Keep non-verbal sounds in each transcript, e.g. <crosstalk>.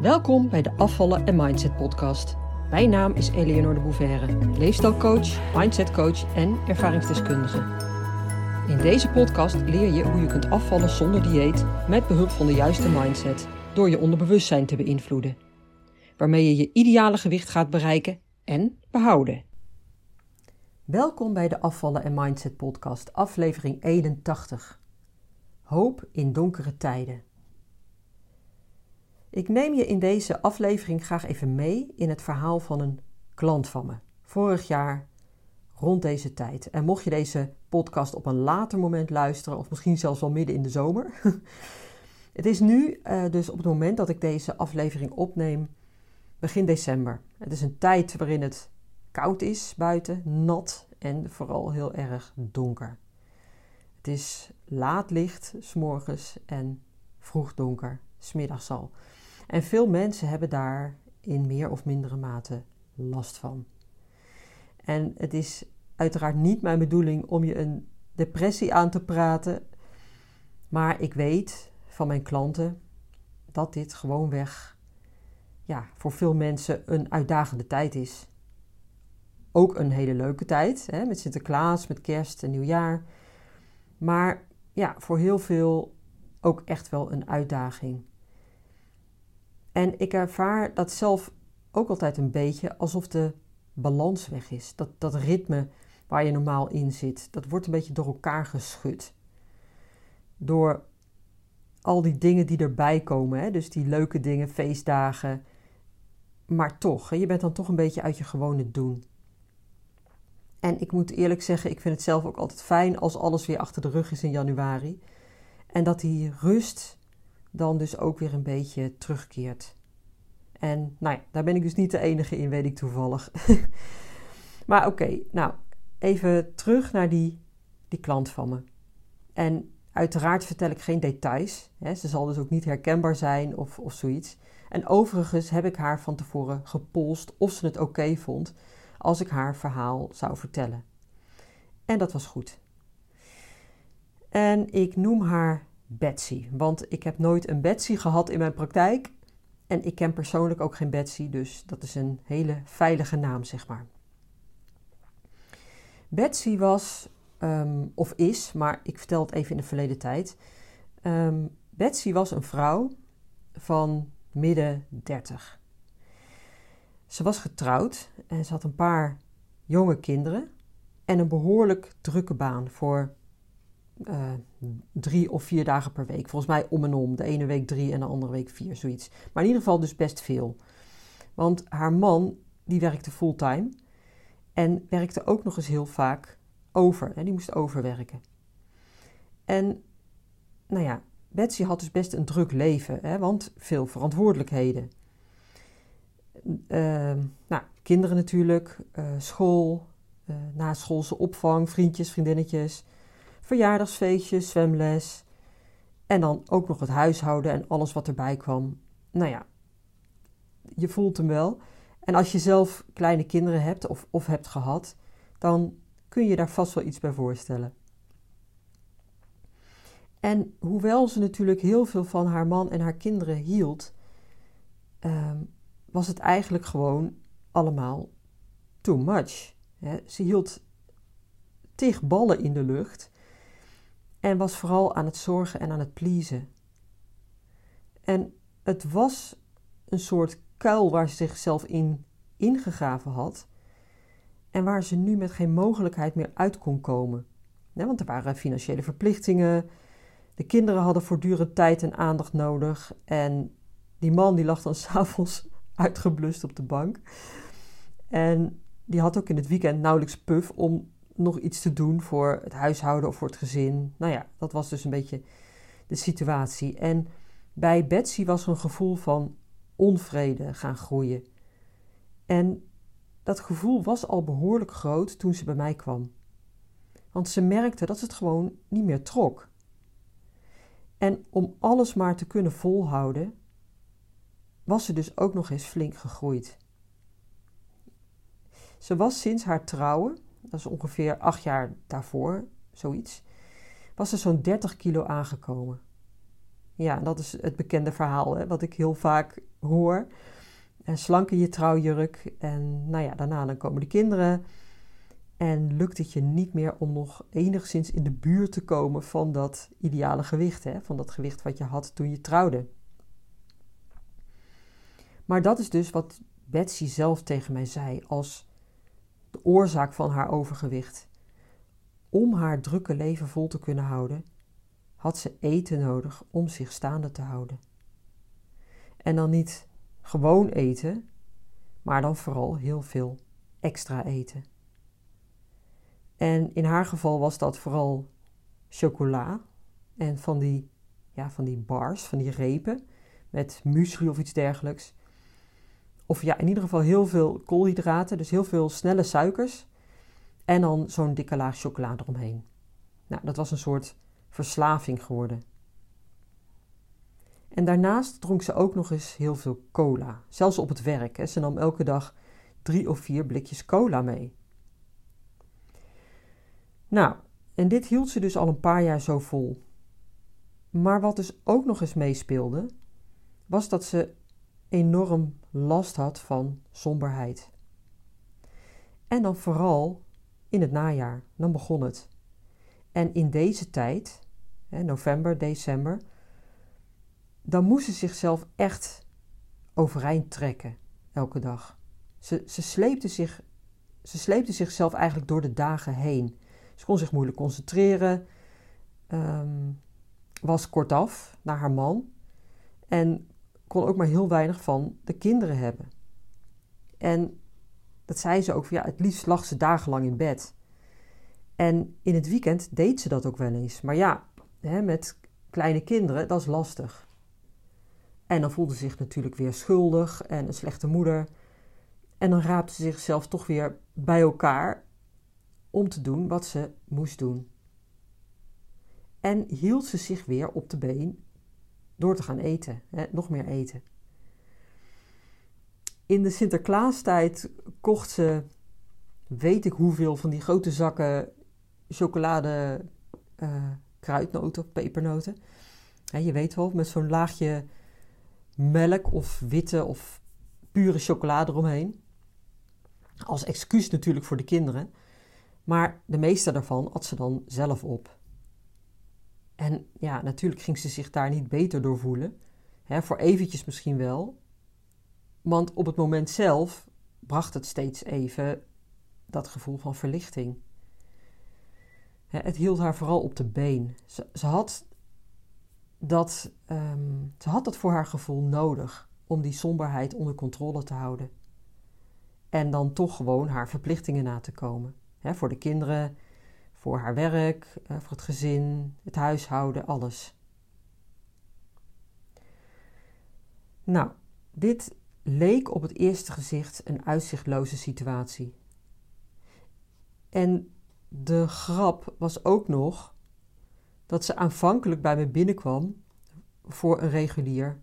Welkom bij de Afvallen en Mindset podcast. Mijn naam is Eleonore de Bouverre, leefstijlcoach, mindsetcoach en ervaringsdeskundige. In deze podcast leer je hoe je kunt afvallen zonder dieet met behulp van de juiste mindset door je onderbewustzijn te beïnvloeden, waarmee je je ideale gewicht gaat bereiken en behouden. Welkom bij de Afvallen en Mindset podcast, aflevering 81. Hoop in donkere tijden. Ik neem je in deze aflevering graag even mee in het verhaal van een klant van me. Vorig jaar rond deze tijd. En mocht je deze podcast op een later moment luisteren, of misschien zelfs wel midden in de zomer. <laughs> het is nu uh, dus op het moment dat ik deze aflevering opneem, begin december. Het is een tijd waarin het koud is buiten, nat en vooral heel erg donker. Het is laat licht, s'morgens en vroeg donker, smiddags al. En veel mensen hebben daar in meer of mindere mate last van. En het is uiteraard niet mijn bedoeling om je een depressie aan te praten, maar ik weet van mijn klanten dat dit gewoonweg ja, voor veel mensen een uitdagende tijd is. Ook een hele leuke tijd, hè, met Sinterklaas, met kerst en nieuwjaar. Maar ja, voor heel veel ook echt wel een uitdaging. En ik ervaar dat zelf ook altijd een beetje alsof de balans weg is. Dat, dat ritme waar je normaal in zit, dat wordt een beetje door elkaar geschud. Door al die dingen die erbij komen, hè? dus die leuke dingen, feestdagen. Maar toch, je bent dan toch een beetje uit je gewone doen. En ik moet eerlijk zeggen, ik vind het zelf ook altijd fijn als alles weer achter de rug is in januari. En dat die rust dan dus ook weer een beetje terugkeert. En nou ja, daar ben ik dus niet de enige in, weet ik toevallig. <laughs> maar oké, nou even terug naar die, die klant van me. En uiteraard vertel ik geen details. Hè. Ze zal dus ook niet herkenbaar zijn of, of zoiets. En overigens heb ik haar van tevoren gepolst of ze het oké vond als ik haar verhaal zou vertellen. En dat was goed. En ik noem haar Betsy. Want ik heb nooit een Betsy gehad in mijn praktijk. En ik ken persoonlijk ook geen Betsy, dus dat is een hele veilige naam, zeg maar. Betsy was, ehm, of is, maar ik vertel het even in de verleden tijd. Um, Betsy was een vrouw van midden 30. Ze was getrouwd en ze had een paar jonge kinderen en een behoorlijk drukke baan voor uh, drie of vier dagen per week. Volgens mij om en om. De ene week drie en de andere week vier, zoiets. Maar in ieder geval dus best veel. Want haar man, die werkte fulltime. En werkte ook nog eens heel vaak over. Hè? Die moest overwerken. En, nou ja, Betsy had dus best een druk leven. Hè? Want veel verantwoordelijkheden. Uh, nou, kinderen natuurlijk. Uh, school. Uh, naschoolse opvang. Vriendjes, vriendinnetjes verjaardagsfeestjes, zwemles. En dan ook nog het huishouden en alles wat erbij kwam. Nou ja, je voelt hem wel. En als je zelf kleine kinderen hebt of, of hebt gehad, dan kun je daar vast wel iets bij voorstellen. En hoewel ze natuurlijk heel veel van haar man en haar kinderen hield, uh, was het eigenlijk gewoon allemaal too much. Ze hield tig ballen in de lucht en was vooral aan het zorgen en aan het pleasen. En het was een soort kuil waar ze zichzelf in ingegraven had en waar ze nu met geen mogelijkheid meer uit kon komen. want er waren financiële verplichtingen, de kinderen hadden voortdurend tijd en aandacht nodig en die man die lag dan <laughs> s'avonds uitgeblust op de bank. En die had ook in het weekend nauwelijks puf om nog iets te doen voor het huishouden of voor het gezin. Nou ja, dat was dus een beetje de situatie. En bij Betsy was een gevoel van onvrede gaan groeien. En dat gevoel was al behoorlijk groot toen ze bij mij kwam. Want ze merkte dat het gewoon niet meer trok. En om alles maar te kunnen volhouden, was ze dus ook nog eens flink gegroeid. Ze was sinds haar trouwen dat is ongeveer acht jaar daarvoor, zoiets, was er zo'n 30 kilo aangekomen. Ja, dat is het bekende verhaal, hè, wat ik heel vaak hoor. En slank in je trouwjurk. En nou ja, daarna dan komen de kinderen. En lukt het je niet meer om nog enigszins in de buurt te komen van dat ideale gewicht. Hè? Van dat gewicht wat je had toen je trouwde. Maar dat is dus wat Betsy zelf tegen mij zei als de oorzaak van haar overgewicht. Om haar drukke leven vol te kunnen houden, had ze eten nodig om zich staande te houden. En dan niet gewoon eten, maar dan vooral heel veel extra eten. En in haar geval was dat vooral chocola en van die, ja, van die bars, van die repen met muesli of iets dergelijks. Of ja, in ieder geval heel veel koolhydraten, dus heel veel snelle suikers. En dan zo'n dikke laag chocola eromheen. Nou, dat was een soort verslaving geworden. En daarnaast dronk ze ook nog eens heel veel cola. Zelfs op het werk. Hè. Ze nam elke dag drie of vier blikjes cola mee. Nou, en dit hield ze dus al een paar jaar zo vol. Maar wat dus ook nog eens meespeelde, was dat ze enorm last had van somberheid. En dan vooral in het najaar, dan begon het. En in deze tijd, november, december, dan moest ze zichzelf echt overeind trekken elke dag. Ze, ze, sleepte zich, ze sleepte zichzelf eigenlijk door de dagen heen. Ze kon zich moeilijk concentreren, um, was kortaf naar haar man en kon ook maar heel weinig van de kinderen hebben. En dat zei ze ook, ja, het liefst lag ze dagenlang in bed. En in het weekend deed ze dat ook wel eens. Maar ja, hè, met kleine kinderen, dat is lastig. En dan voelde ze zich natuurlijk weer schuldig en een slechte moeder. En dan raapte ze zichzelf toch weer bij elkaar om te doen wat ze moest doen. En hield ze zich weer op de been door te gaan eten, hè, nog meer eten. In de Sinterklaastijd kocht ze, weet ik hoeveel, van die grote zakken chocolade, uh, kruidnoten pepernoten. je weet wel, met zo'n laagje melk of witte of pure chocolade eromheen. Als excuus natuurlijk voor de kinderen. Maar de meeste daarvan at ze dan zelf op. En ja, natuurlijk ging ze zich daar niet beter door voelen. voor eventjes misschien wel. Want op het moment zelf bracht het steeds even dat gevoel van verlichting. het hield haar vooral op de been. Ze, ze had dat, ehm, ze had dat voor haar gevoel nodig om die somberheid onder controle te houden. En dan toch gewoon haar verplichtingen na te komen. voor de kinderen, voor haar werk, eh, voor het gezin, het huishouden, alles. Nou, dit leek op het eerste gezicht een uitzichtloze situatie. En de grap was ook nog dat ze aanvankelijk bij me binnenkwam voor een regulier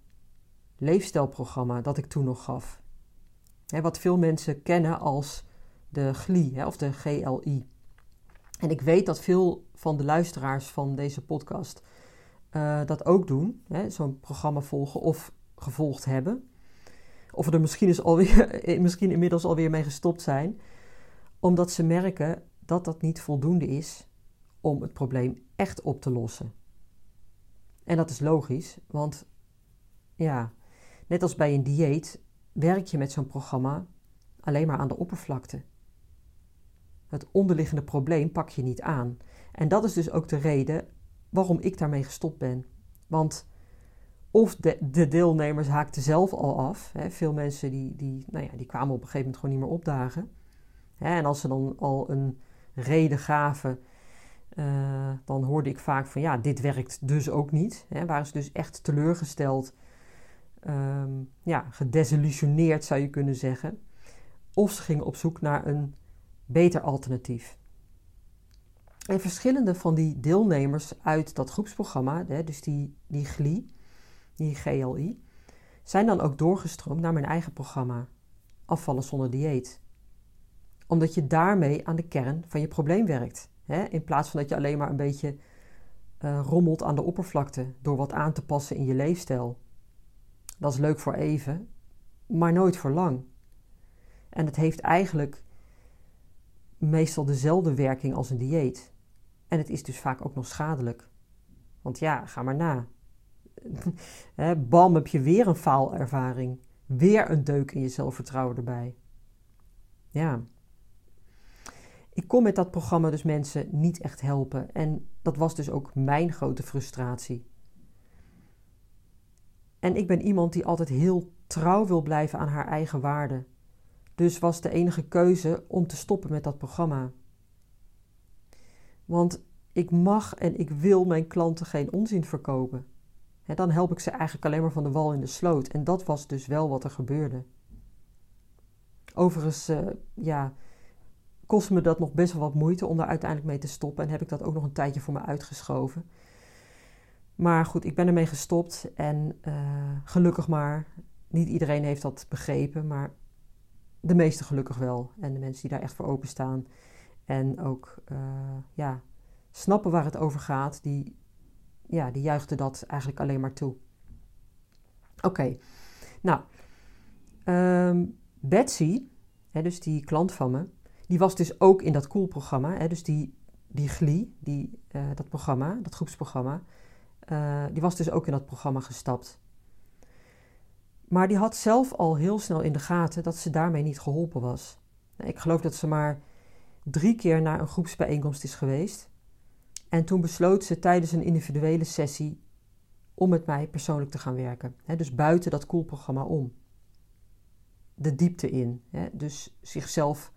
leefstijlprogramma dat ik toen nog gaf. wat veel mensen kennen als de GLI of de GLI. En ik weet dat veel van de luisteraars van deze podcast uh, dat ook doen. Zo'n programma volgen of gevolgd hebben. Of er misschien, is alweer, <laughs> misschien inmiddels alweer mee gestopt zijn. Omdat ze merken dat dat niet voldoende is om het probleem echt op te lossen. En dat is logisch, want ja, net als bij een dieet werk je met zo'n programma alleen maar aan de oppervlakte. Het onderliggende probleem pak je niet aan. En dat is dus ook de reden waarom ik daarmee gestopt ben. Want of de, de deelnemers haakten zelf al af. Hè, veel mensen die, die, nou ja, die kwamen op een gegeven moment gewoon niet meer opdagen. Hè, en als ze dan al een reden gaven, uh, dan hoorde ik vaak van ja, dit werkt dus ook niet. Hè, waren ze dus echt teleurgesteld, um, ja, gedesillusioneerd zou je kunnen zeggen. Of ze gingen op zoek naar een beter alternatief. En verschillende van die deelnemers uit dat groepsprogramma, dus die, die GLI, die GLI, zijn dan ook doorgestroomd naar mijn eigen programma, Afvallen zonder dieet. Omdat je daarmee aan de kern van je probleem werkt. In plaats van dat je alleen maar een beetje uh, rommelt aan de oppervlakte door wat aan te passen in je leefstijl. Dat is leuk voor even, maar nooit voor lang. En het heeft eigenlijk meestal dezelfde werking als een dieet. En het is dus vaak ook nog schadelijk. Want ja, ga maar na. <laughs> Bam, heb je weer een faalervaring. Weer een deuk in je zelfvertrouwen erbij. Ja. Ik kon met dat programma dus mensen niet echt helpen. En dat was dus ook mijn grote frustratie. En ik ben iemand die altijd heel trouw wil blijven aan haar eigen waarden. Dus was de enige keuze om te stoppen met dat programma. Want ik mag en ik wil mijn klanten geen onzin verkopen. dan help ik ze eigenlijk alleen maar van de wal in de sloot. En dat was dus wel wat er gebeurde. Overigens, uh, ja, kostte me dat nog best wel wat moeite om daar uiteindelijk mee te stoppen. En heb ik dat ook nog een tijdje voor me uitgeschoven. Maar goed, ik ben ermee gestopt en uh, gelukkig maar. Niet iedereen heeft dat begrepen, maar de meeste gelukkig wel. En de mensen die daar echt voor openstaan en ook uh, ja, snappen waar het over gaat, die, ja, die juichten dat eigenlijk alleen maar toe. Oké, nou, um, Betsy, hè, dus die klant van me, die was dus ook in dat Cool-programma. Dus die, die GLI, die, uh, dat programma, dat groepsprogramma, uh, die was dus ook in dat programma gestapt. Maar die had zelf al heel snel in de gaten dat ze daarmee niet geholpen was. Ik geloof dat ze maar drie keer naar een groepsbijeenkomst is geweest. En toen besloot ze tijdens een individuele sessie om met mij persoonlijk te gaan werken. dus buiten dat koelprogramma om. De diepte in. dus zichzelf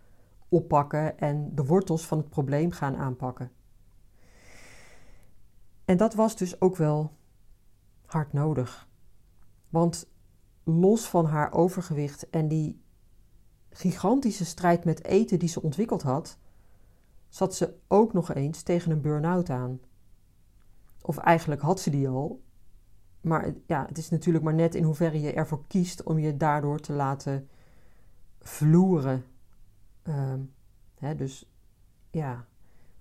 oppakken en de wortels van het probleem gaan aanpakken. En dat was dus ook wel hard nodig. Want los van haar overgewicht en die gigantische strijd met eten die ze ontwikkeld had, zat ze ook nog eens tegen een burn-out aan. Of eigenlijk had ze die al. Maar ja, het is natuurlijk maar net in hoeverre je ervoor kiest om je daardoor te laten vloeren. Uh, hè, dus ja,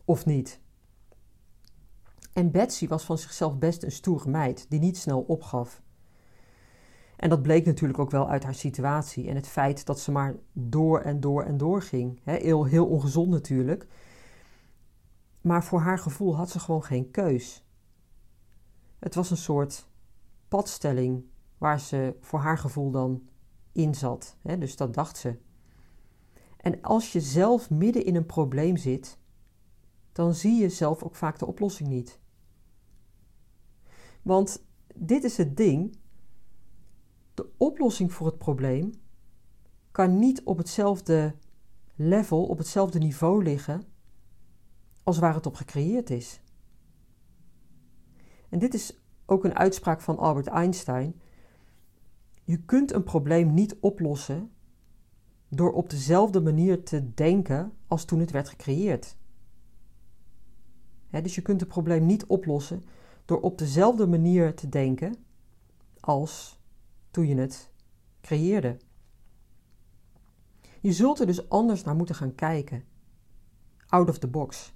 of niet. En Betsy was van zichzelf best een stoere meid die niet snel opgaf. En dat bleek natuurlijk ook wel uit haar situatie en het feit dat ze maar door en door en door ging. heel, heel ongezond natuurlijk. Maar voor haar gevoel had ze gewoon geen keus. Het was een soort padstelling waar ze voor haar gevoel dan in zat. dus dat dacht ze. En als je zelf midden in een probleem zit, dan zie je zelf ook vaak de oplossing niet. Want dit is het ding: de oplossing voor het probleem kan niet op hetzelfde level, op hetzelfde niveau liggen als waar het op gecreëerd is. En dit is ook een uitspraak van Albert Einstein. Je kunt een probleem niet oplossen door op dezelfde manier te denken als toen het werd gecreëerd. dus je kunt het probleem niet oplossen door op dezelfde manier te denken als toen je het creëerde. Je zult er dus anders naar moeten gaan kijken. Out of the box.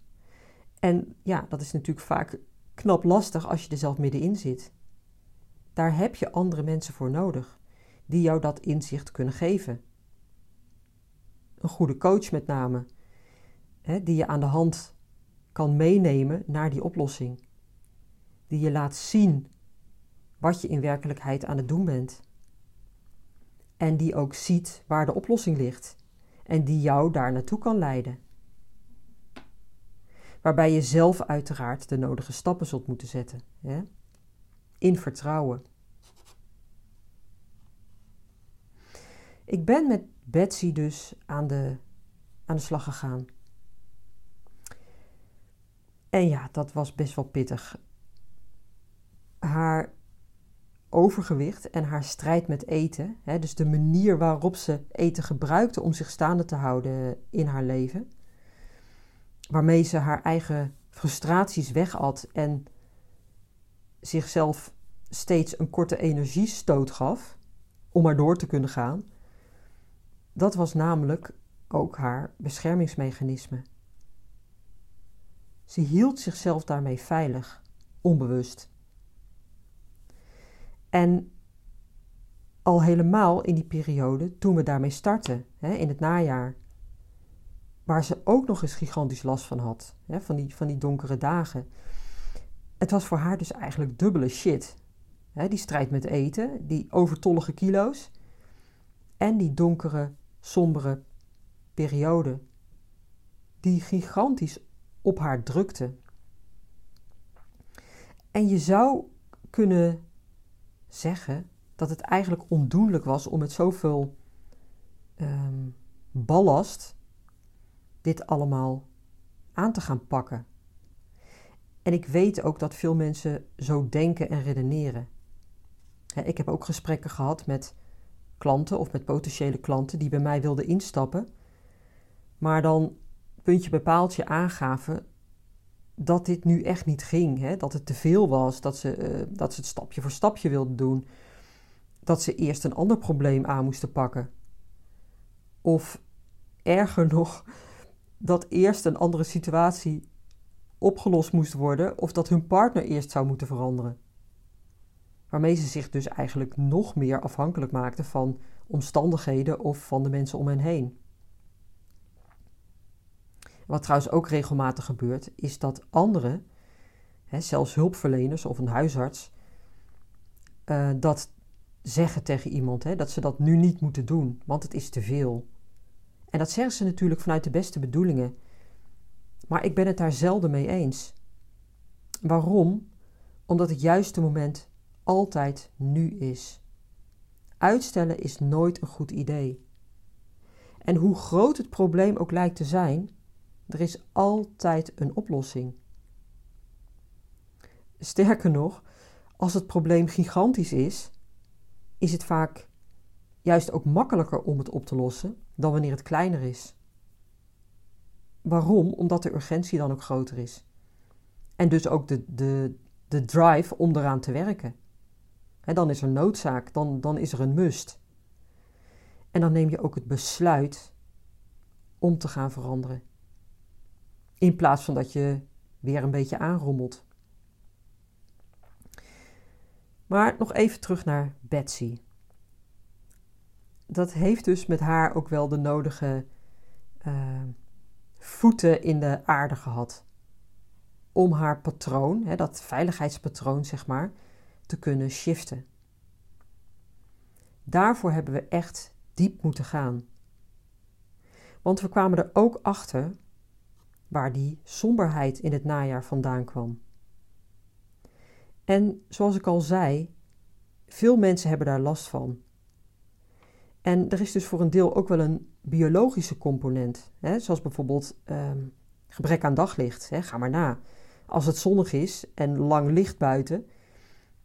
En ja, dat is natuurlijk vaak knap lastig als je er zelf middenin zit. Daar heb je andere mensen voor nodig, die jou dat inzicht kunnen geven. Een goede coach met name, hè, die je aan de hand kan meenemen naar die oplossing. Die je laat zien wat je in werkelijkheid aan het doen bent. En die ook ziet waar de oplossing ligt en die jou daar naartoe kan leiden waarbij je zelf uiteraard de nodige stappen zult moeten zetten. Hè? In vertrouwen. Ik ben met Betsy dus aan de, aan de slag gegaan. En ja, dat was best wel pittig. Haar overgewicht en haar strijd met eten, hè, dus de manier waarop ze eten gebruikte om zich staande te houden in haar leven, waarmee ze haar eigen frustraties wegat en zichzelf steeds een korte energiestoot gaf om maar door te kunnen gaan, dat was namelijk ook haar beschermingsmechanisme. Ze hield zichzelf daarmee veilig, onbewust. En Al helemaal in die periode toen we daarmee startten, hè, in het najaar. Waar ze ook nog eens gigantisch last van had, hè, van, die, van die donkere dagen. Het was voor haar dus eigenlijk dubbele shit. Hè, die strijd met eten, die overtollige kilo's en die donkere, sombere periode. Die gigantisch op haar drukte. En je zou kunnen zeggen dat het eigenlijk ondoenlijk was om met zoveel um, ballast dit allemaal aan te gaan pakken. En ik weet ook dat veel mensen zo denken en redeneren. Ik heb ook gesprekken gehad met klanten of met potentiële klanten die bij mij wilden instappen, maar dan puntje bij paaltje aangaven dat dit nu echt niet ging. Hè? Dat het te veel was, dat ze, uh, dat ze het stapje voor stapje wilden doen. Dat ze eerst een ander probleem aan moesten pakken. Of erger nog, dat eerst een andere situatie opgelost moest worden of dat hun partner eerst zou moeten veranderen. Waarmee ze zich dus eigenlijk nog meer afhankelijk maakten van omstandigheden of van de mensen om hen heen. Wat trouwens ook regelmatig gebeurt, is dat anderen, hè, zelfs hulpverleners of een huisarts, uh, dat zeggen tegen iemand, hè, dat ze dat nu niet moeten doen, want het is te veel. En dat zeggen ze natuurlijk vanuit de beste bedoelingen. Maar ik ben het daar zelden mee eens. Waarom? Omdat het juiste moment altijd nu is. Uitstellen is nooit een goed idee. En hoe groot het probleem ook lijkt te zijn, er is altijd een oplossing. Sterker nog, als het probleem gigantisch is, is het vaak juist ook makkelijker om het op te lossen dan wanneer het kleiner is. Waarom? Omdat de urgentie dan ook groter is. En dus ook de, de, de drive om eraan te werken. En dan is er noodzaak, dan, dan is er een must. En dan neem je ook het besluit om te gaan veranderen. In plaats van dat je weer een beetje aanrommelt. Maar nog even terug naar Betsy. Dat heeft dus met haar ook wel de nodige uh, voeten in de aarde gehad. Om haar patroon, hè, dat veiligheidspatroon zeg maar, te kunnen shiften. Daarvoor hebben we echt diep moeten gaan. Want we kwamen er ook achter waar die somberheid in het najaar vandaan kwam. En zoals ik al zei, veel mensen hebben daar last van. En er is dus voor een deel ook wel een biologische component, hè, zoals bijvoorbeeld ehm, gebrek aan daglicht. Hè, ga maar na. Als het zonnig is en lang licht buiten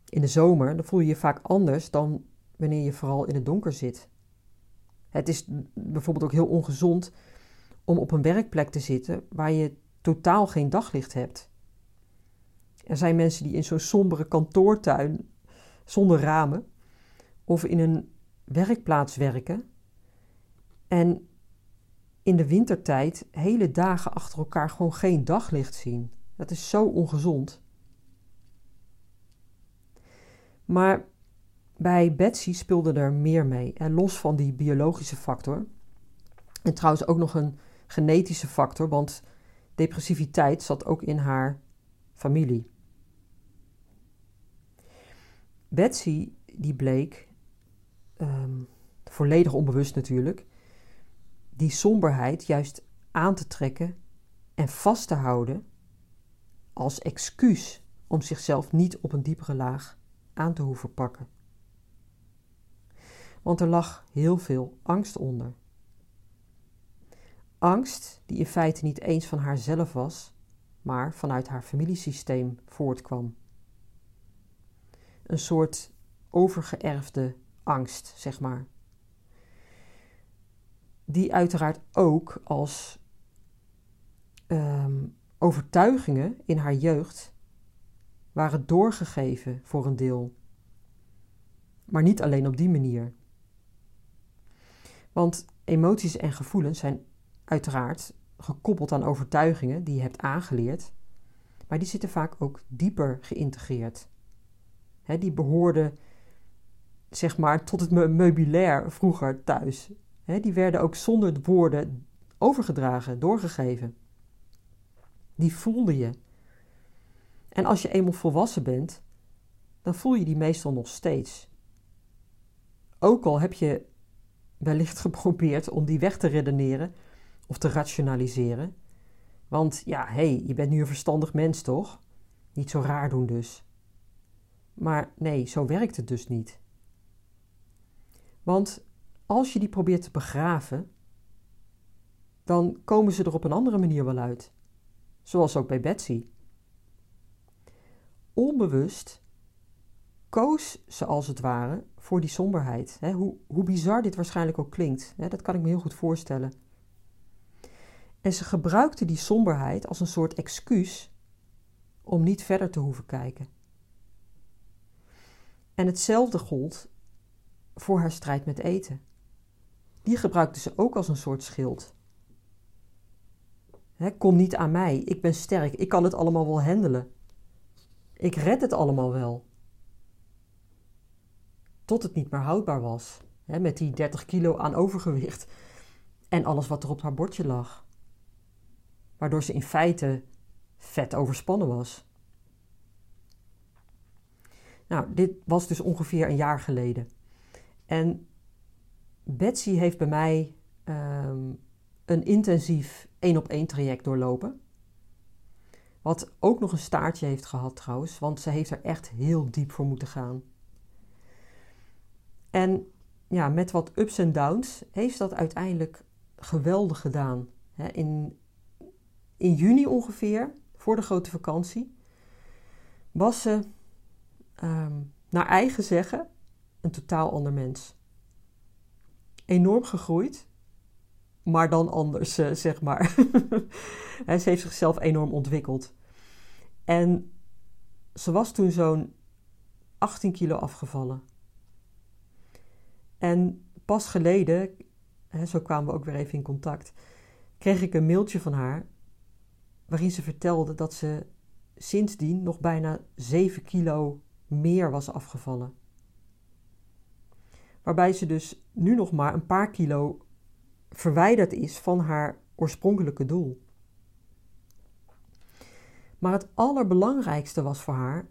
in de zomer, dan voel je je vaak anders dan wanneer je vooral in het donker zit. Het is bijvoorbeeld ook heel ongezond om op een werkplek te zitten waar je totaal geen daglicht hebt. Er zijn mensen die in zo'n sombere kantoortuin zonder ramen of in een werkplaats werken en in de wintertijd hele dagen achter elkaar gewoon geen daglicht zien. Dat is zo ongezond. Maar bij Betsy speelde er meer mee. En los van die biologische factor. En trouwens ook nog een genetische factor, want depressiviteit zat ook in haar familie. Betsy, die bleek, um, volledig onbewust natuurlijk, die somberheid juist aan te trekken en vast te houden als excuus om zichzelf niet op een diepere laag aan te hoeven pakken. Want er lag heel veel angst onder. Angst die in feite niet eens van haarzelf was, maar vanuit haar familiesysteem voortkwam. Een soort overgeërfde angst, zeg maar. Die uiteraard ook als um, overtuigingen in haar jeugd waren doorgegeven voor een deel. Maar niet alleen op die manier. Want emoties en gevoelens zijn uiteraard gekoppeld aan overtuigingen die je hebt aangeleerd, maar die zitten vaak ook dieper geïntegreerd. die behoorden zeg maar, tot het meubilair vroeger thuis. die werden ook zonder woorden overgedragen, doorgegeven. Die voelde je. En als je eenmaal volwassen bent, dan voel je die meestal nog steeds. Ook al heb je wellicht <laughs> geprobeerd om die weg te redeneren of te rationaliseren. Want ja, hé, hey, je bent nu een verstandig mens toch? Niet zo raar doen dus. Maar nee, zo werkt het dus niet. Want als je die probeert te begraven, dan komen ze er op een andere manier wel uit. Zoals ook bij Betsy. Onbewust koos ze als het ware voor die somberheid. hoe, hoe bizar dit waarschijnlijk ook klinkt, dat kan ik me heel goed voorstellen. En ze gebruikte die somberheid als een soort excuus om niet verder te hoeven kijken. En hetzelfde gold voor haar strijd met eten. Die gebruikte ze ook als een soort schild. kom niet aan mij, ik ben sterk, ik kan het allemaal wel handelen. Ik red het allemaal wel. Tot het niet meer houdbaar was, met die 30 kilo aan overgewicht en alles wat er op haar bordje lag. Waardoor ze in feite vet overspannen was. Nou, dit was dus ongeveer een jaar geleden. En Betsy heeft bij mij ehm, een intensief één op één traject doorlopen. Wat ook nog een staartje heeft gehad trouwens, want ze heeft er echt heel diep voor moeten gaan. En ja, met wat ups en downs heeft dat uiteindelijk geweldig gedaan. In, in juni ongeveer, voor de grote vakantie, was ze Ehm, naar eigen zeggen, een totaal ander mens. Enorm gegroeid, maar dan anders, uh, zeg maar. <laughs> ze heeft zichzelf enorm ontwikkeld. En ze was toen zo'n 18 kilo afgevallen. En pas geleden, zo kwamen we ook weer even in contact, kreeg ik een mailtje van haar waarin ze vertelde dat ze sindsdien nog bijna 7 kilo meer was afgevallen. Waarbij ze dus nu nog maar een paar kilo verwijderd is van haar oorspronkelijke doel. Maar het allerbelangrijkste was voor haar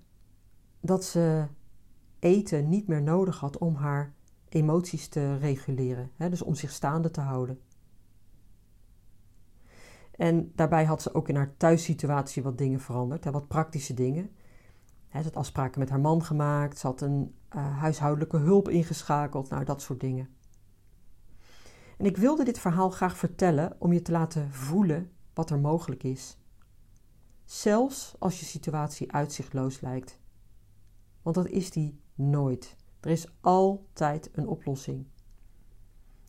dat ze eten niet meer nodig had om haar emoties te reguleren, hè, dus om zich staande te houden. En daarbij had ze ook in haar thuissituatie wat dingen veranderd, hè, wat praktische dingen. He, ze had afspraken met haar man gemaakt, ze had een uh, huishoudelijke hulp ingeschakeld, nou dat soort dingen. En ik wilde dit verhaal graag vertellen om je te laten voelen wat er mogelijk is. Zelfs als je situatie uitzichtloos lijkt. Want dat is die nooit. Er is altijd een oplossing.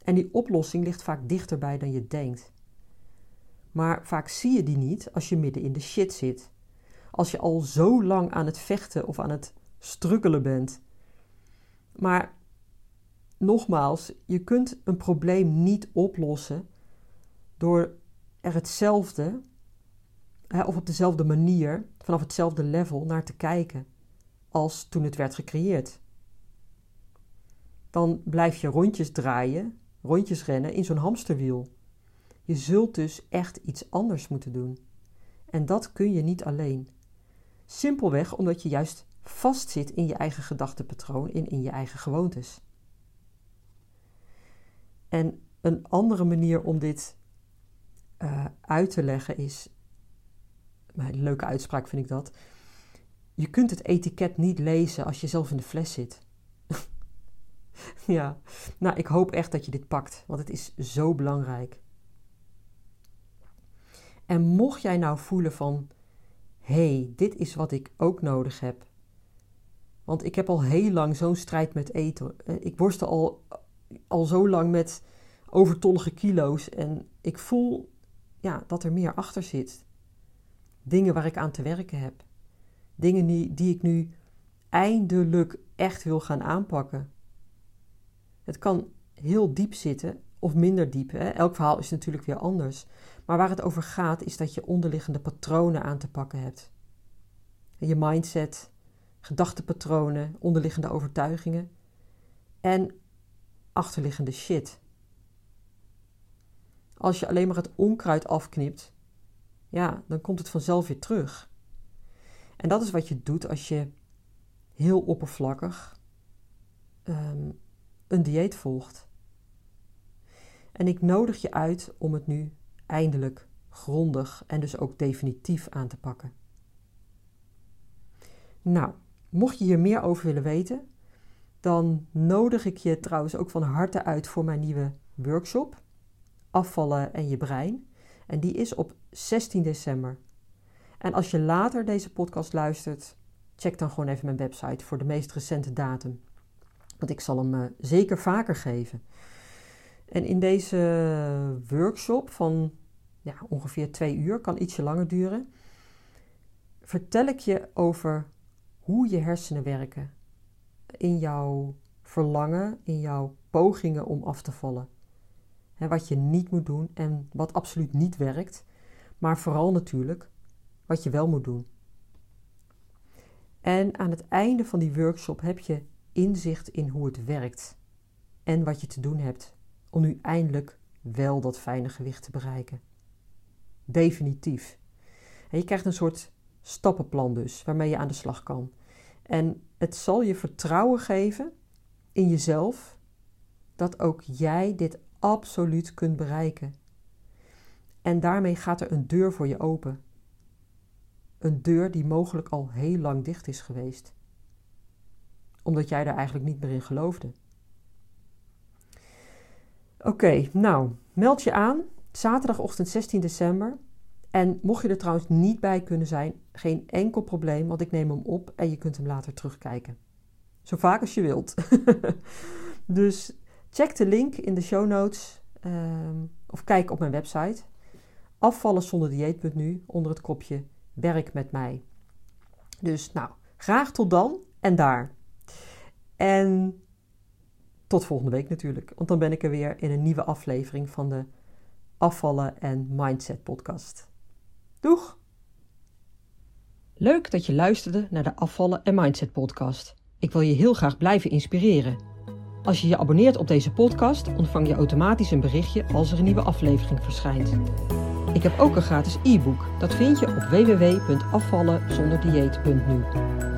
En die oplossing ligt vaak dichterbij dan je denkt. Maar vaak zie je die niet als je midden in de shit zit als je al zo lang aan het vechten of aan het struggelen bent. Maar nogmaals, je kunt een probleem niet oplossen door er hetzelfde hè, of op dezelfde manier, vanaf hetzelfde level naar te kijken als toen het werd gecreëerd. Dan blijf je rondjes draaien, rondjes rennen in zo'n hamsterwiel. Je zult dus echt iets anders moeten doen. En dat kun je niet alleen. Simpelweg omdat je juist vastzit in je eigen gedachtepatroon en in je eigen gewoontes. En een andere manier om dit uh, uit te leggen is, een leuke uitspraak vind ik dat. Je kunt het etiket niet lezen als je zelf in de fles zit. <laughs> ja, nou, ik hoop echt dat je dit pakt, want het is zo belangrijk. En mocht jij nou voelen van, hey, dit is wat ik ook nodig heb. Want ik heb al heel lang zo'n strijd met eten. Eh, ik worstel al, al zo lang met overtollige kilo's en ik voel ja, dat er meer achter zit. Dingen waar ik aan te werken heb. Dingen die, die ik nu eindelijk echt wil gaan aanpakken. Het kan heel diep zitten of minder diep. Hè? Elk verhaal is natuurlijk weer anders. Maar waar het over gaat is dat je onderliggende patronen aan te pakken hebt. Je mindset, gedachtepatronen, onderliggende overtuigingen. en achterliggende shit. Als je alleen maar het onkruid afknipt, ja, dan komt het vanzelf weer terug. En dat is wat je doet als je heel oppervlakkig ehm, een dieet volgt. En ik nodig je uit om het nu eindelijk grondig en dus ook definitief aan te pakken. Nou, mocht je hier meer over willen weten, dan nodig ik je trouwens ook van harte uit voor mijn nieuwe workshop Afvallen en je brein. En die is op 16 december. En als je later deze podcast luistert, check dan gewoon even mijn website voor de meest recente datum. Want ik zal hem uh, zeker vaker geven. En in deze workshop van ja, ongeveer twee uur, kan ietsje langer duren, vertel ik je over hoe je hersenen werken. In jouw verlangen, in jouw pogingen om af te vallen. He, wat je niet moet doen en wat absoluut niet werkt. Maar vooral natuurlijk wat je wel moet doen. En aan het einde van die workshop heb je inzicht in hoe het werkt. En wat je te doen hebt om nu eindelijk wel dat fijne gewicht te bereiken. Definitief. En je krijgt een soort stappenplan dus, waarmee je aan de slag kan. En het zal je vertrouwen geven in jezelf dat ook jij dit absoluut kunt bereiken. En daarmee gaat er een deur voor je open. Een deur die mogelijk al heel lang dicht is geweest. Omdat jij daar eigenlijk niet meer in geloofde. Oké, nou, meld je aan. Zaterdagochtend 16 december. En mocht je er trouwens niet bij kunnen zijn, geen enkel probleem, want ik neem hem op en je kunt hem later terugkijken. Zo vaak als je wilt. <laughs> dus check de link in de show notes ehm, of kijk op mijn website afvallen zonder dieet.nu onder het kopje werk met mij. Dus nou, graag tot dan en daar. En tot volgende week natuurlijk, want dan ben ik er weer in een nieuwe aflevering van de Afvallen en Mindset podcast. Doeg! Leuk dat je luisterde naar de Afvallen en Mindset podcast. Ik wil je heel graag blijven inspireren. Als je je abonneert op deze podcast, ontvang je automatisch een berichtje als er een nieuwe aflevering verschijnt. Ik heb ook een gratis e-book. Dat vind je op www.afvallenzonderdieet.nu.